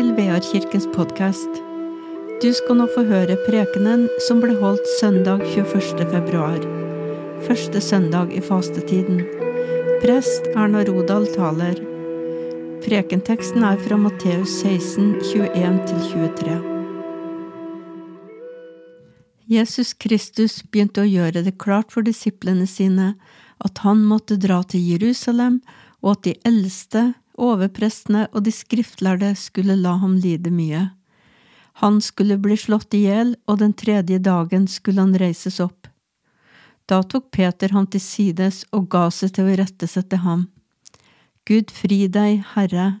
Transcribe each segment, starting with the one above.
Til Vearkirkens podkast. Du skal nå få høre prekenen som ble holdt søndag 21. februar. Første søndag i fastetiden. Prest Erna Rodal taler. Prekenteksten er fra Matteus 16, 21-23. Jesus Kristus begynte å gjøre det klart for disiplene sine at han måtte dra til Jerusalem, og at de eldste, overprestene og de skriftlærde skulle la ham lide mye. Han skulle bli slått i hjel, og den tredje dagen skulle han reises opp. Da tok Peter ham til sides og ga seg til å irettesette ham. Gud fri deg, Herre,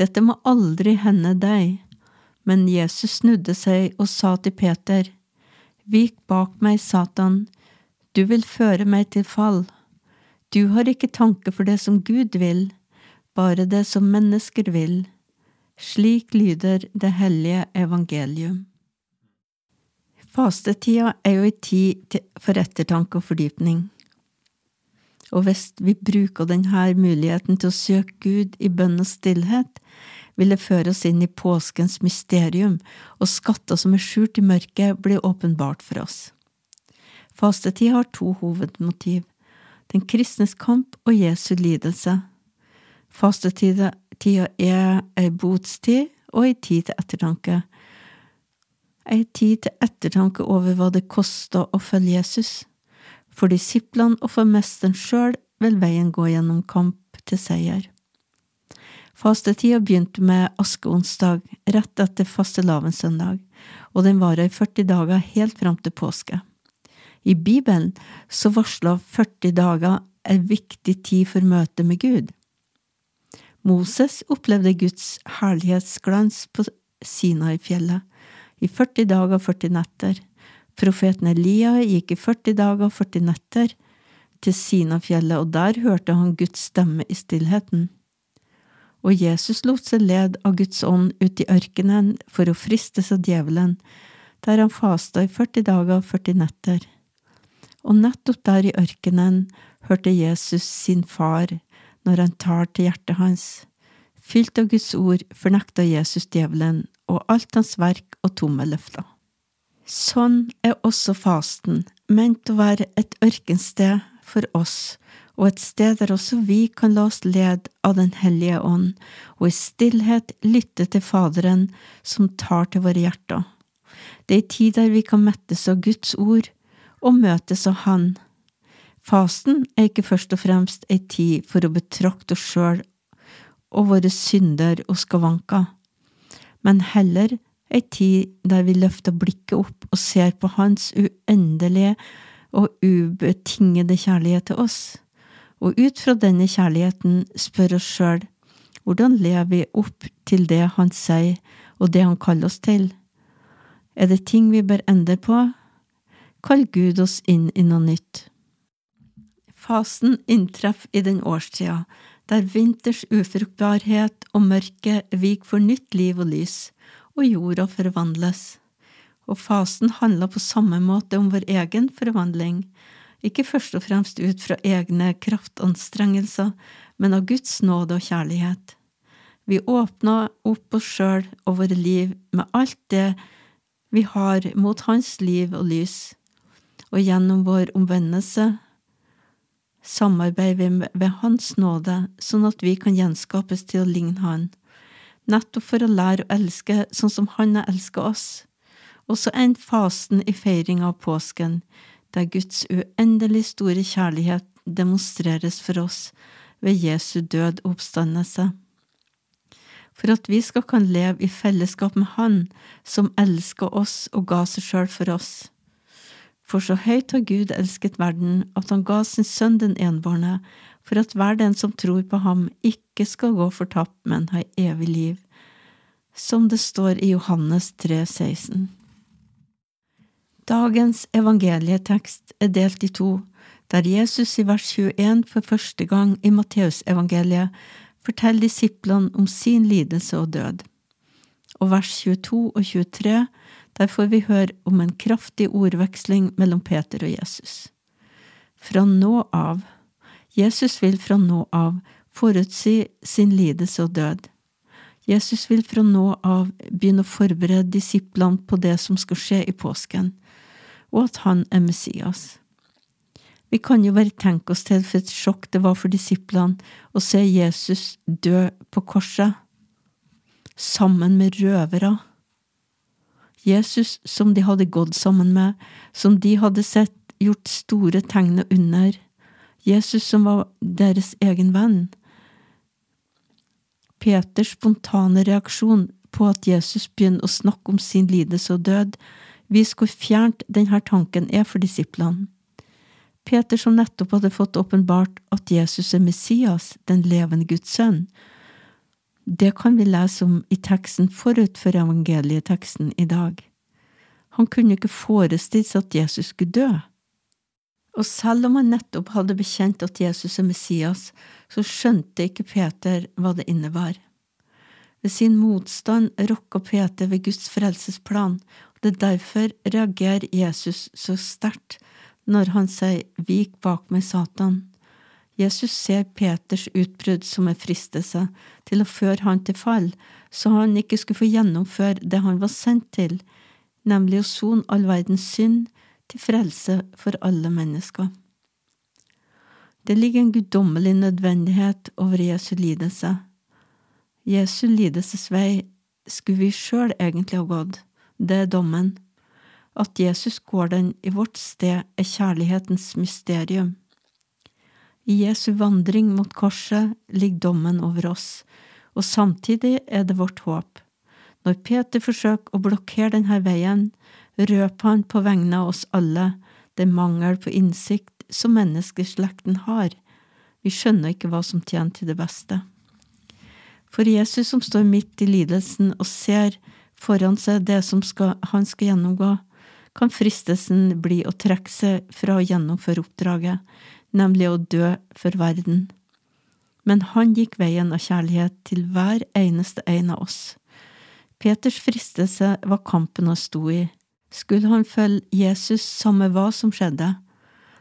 dette må aldri hende deg. Men Jesus snudde seg og sa til Peter, Vik bak meg, Satan, du vil føre meg til fall. Du har ikke tanke for det som Gud vil, bare det som mennesker vil. Slik lyder det hellige evangelium. Fastetida er jo en tid for ettertanke og fordypning. Og hvis vi bruker denne muligheten til å søke Gud i bønn og stillhet, vil det føre oss inn i påskens mysterium, og skatter som er skjult i mørket, blir åpenbart for oss. Fastetid har to hovedmotiv, den kristnes kamp og Jesu lidelse. Fastetida er ei botstid og ei tid til ettertanke. Ei tid til ettertanke over hva det koster å følge Jesus. For disiplene og for mesteren sjøl vil veien gå gjennom kamp til seier. Fastetida begynte med askeonsdag, rett etter fastelavnssøndag, og den varer i 40 dager helt fram til påske. I Bibelen så varsla 40 dager en viktig tid for møtet med Gud. Moses opplevde Guds herlighetsglans på Sinai-fjellet i 40 dager og 40 netter. Profeten Elia gikk i 40 dager og 40 netter til Sinafjellet, og der hørte han Guds stemme i stillheten. Og Jesus lot seg led av Guds ånd ut i ørkenen for å fristes av djevelen, der han fasta i 40 dager og 40 netter. Og nettopp der i ørkenen hørte Jesus sin far når han tar til hjertet hans. Fylt av Guds ord fornekta Jesus djevelen og alt hans verk og tomme løfter. Sånn er også fasten ment å være et ørkensted for oss, og et sted der også vi kan la oss lede av Den hellige ånd, og i stillhet lytte til Faderen som tar til våre hjerter. Det er ei tid der vi kan mettes av Guds ord og møtes av Han Fasten er ikke først og fremst ei tid for å betrakte oss sjøl og våre synder og skavanker, men heller ei tid der vi løfter blikket opp og ser på Hans uendelige og ubetingede kjærlighet til oss, og ut fra denne kjærligheten spør oss sjøl hvordan lever vi opp til det Han sier og det Han kaller oss til? Er det ting vi bør endre på? Kall Gud oss inn i noe nytt. Fasen inntreffer i den årstida der vinters ufruktbarhet og mørke viker for nytt liv og lys, og jorda forvandles. Og fasen handler på samme måte om vår egen forvandling, ikke først og fremst ut fra egne kraftanstrengelser, men av Guds nåde og kjærlighet. Vi åpner opp oss sjøl og våre liv med alt det vi har mot Hans liv og lys, og gjennom vår omvendelse samarbeider vi ved Hans nåde, sånn at vi kan gjenskapes til å ligne Han, nettopp for å lære å elske sånn som Han har elsket oss. Og så endte fasen i feiringa av påsken, der Guds uendelig store kjærlighet demonstreres for oss ved Jesu død og oppstandelse. For at vi skal kan leve i fellesskap med Han som elsker oss og ga seg sjøl for oss. For så høyt har Gud elsket verden, at han ga sin sønn den enbårne, for at hver den som tror på ham, ikke skal gå fortapt, men ha evig liv. Som det står i Johannes 3, 16. Dagens evangelietekst er delt i to, der Jesus i vers 21 for første gang i Matteusevangeliet forteller disiplene om sin lidelse og død, og vers 22 og 23 der får vi høre om en kraftig ordveksling mellom Peter og Jesus. Fra nå av Jesus vil fra nå av forutsi sin lidelse og død. Jesus vil fra nå av begynne å forberede disiplene på det som skal skje i påsken, og at han er Messias. Vi kan jo bare tenke oss til for et sjokk det var for disiplene å se Jesus dø på korset, sammen med røvere. Jesus som de hadde gått sammen med, som de hadde sett gjort store tegn og under, Jesus som var deres egen venn. Peters spontane reaksjon på at Jesus begynner å snakke om sin lidelse og død, viser hvor fjernt denne tanken er for disiplene. Peter som nettopp hadde fått åpenbart at Jesus er Messias, den levende Guds sønn. Det kan vi lese om i teksten forut for evangelieteksten i dag. Han kunne ikke forestille seg at Jesus skulle dø. Og selv om han nettopp hadde bekjent at Jesus er Messias, så skjønte ikke Peter hva det innebar. Ved sin motstand rokka Peter ved Guds frelsesplan, og det er derfor reagerer Jesus så sterkt når han sier Vik bak meg, Satan. Jesus ser Peters utbrudd som en fristelse til å føre han til fall, så han ikke skulle få gjennomføre det han var sendt til, nemlig å sone all verdens synd til frelse for alle mennesker. Det ligger en guddommelig nødvendighet over Jesu lidelse. Jesu lidelsesvei skulle vi sjøl egentlig ha gått, det er dommen. At Jesus går den i vårt sted, er kjærlighetens mysterium. I Jesu vandring mot korset ligger dommen over oss, og samtidig er det vårt håp. Når Peter forsøker å blokkere denne veien, røper han på vegne av oss alle den mangel på innsikt som menneskeslekten har. Vi skjønner ikke hva som tjener til det beste. For Jesus som står midt i lidelsen og ser foran seg det som skal, han skal gjennomgå, kan fristelsen bli å trekke seg fra å gjennomføre oppdraget, nemlig å dø for verden. Men han gikk veien av kjærlighet til hver eneste en av oss. Peters fristelse var kampen han sto i. Skulle han følge Jesus samme hva som skjedde?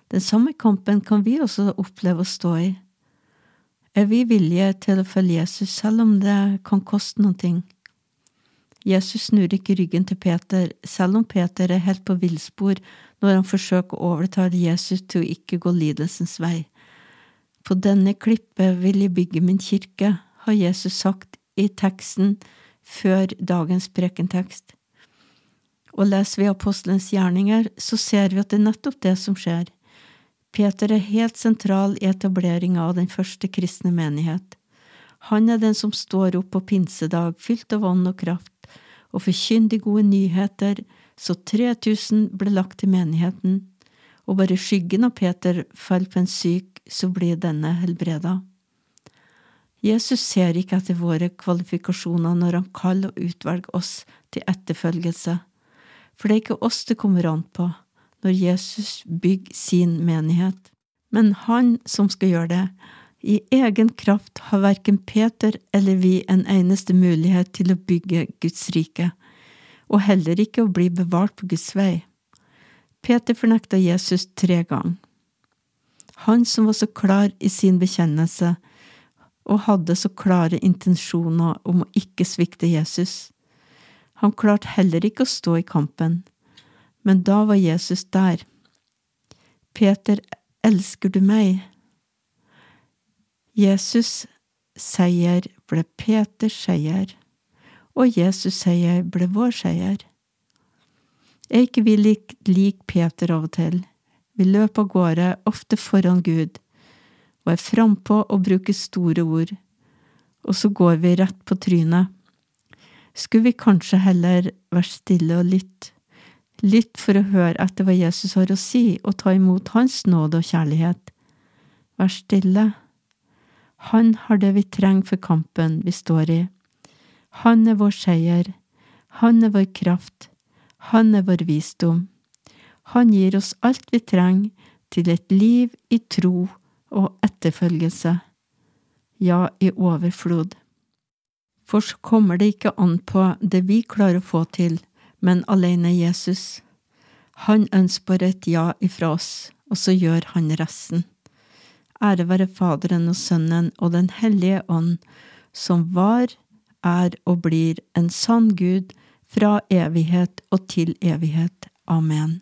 Den samme kampen kan vi også oppleve å stå i. Er vi villige til å følge Jesus selv om det kan koste noen ting? Jesus snur ikke ryggen til Peter, selv om Peter er helt på villspor når han forsøker å overtale Jesus til å ikke gå lidelsens vei. På denne klippet vil jeg bygge min kirke, har Jesus sagt i teksten før dagens prekentekst. Og leser vi apostelens gjerninger, så ser vi at det er nettopp det som skjer. Peter er helt sentral i etableringa av den første kristne menighet. Han er den som står opp på pinsedag, fylt av ånd og kraft, og forkynner de gode nyheter, så 3000 ble lagt til menigheten, og bare skyggen av Peter falt på en syk, så blir denne helbreda. Jesus ser ikke etter våre kvalifikasjoner når han kaller og utvelger oss til etterfølgelse, for det er ikke oss det kommer an på når Jesus bygger sin menighet, men han som skal gjøre det, i egen kraft har verken Peter eller vi en eneste mulighet til å bygge Guds rike, og heller ikke å bli bevart på Guds vei. Peter fornekta Jesus tre ganger. Han som var så klar i sin bekjennelse og hadde så klare intensjoner om å ikke svikte Jesus. Han klarte heller ikke å stå i kampen, men da var Jesus der. Peter, elsker du meg? Jesus seier ble Peters seier, og Jesus seier ble vår seier. Er ikke vi lik, lik Peter av og til? Vi løper av gårde, ofte foran Gud, er frampå og bruker store ord, og så går vi rett på trynet. Skulle vi kanskje heller være stille og lytte, Lytt for å høre etter hva Jesus har å si, og ta imot Hans nåde og kjærlighet? Vær stille han har det vi trenger for kampen vi står i. Han er vår seier. Han er vår kraft. Han er vår visdom. Han gir oss alt vi trenger til et liv i tro og etterfølgelse, ja, i overflod. For så kommer det ikke an på det vi klarer å få til, men alene Jesus. Han ønsker bare et ja ifra oss, og så gjør han resten. Ære være Faderen og Sønnen og Den hellige ånd, som var, er og blir en sann Gud fra evighet og til evighet. Amen.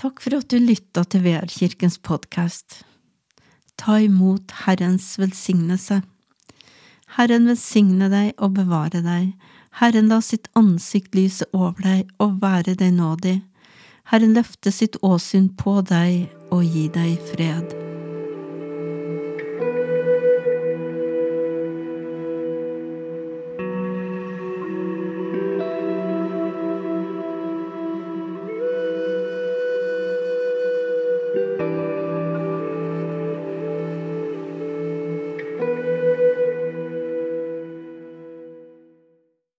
Takk for at du lytta til VR-kirkens podkast. Ta imot Herrens velsignelse. Herren velsigne deg og bevare deg. Herren la sitt ansikt lyse over deg og være deg nådig. Herren løfte sitt åsyn på deg og gi deg fred.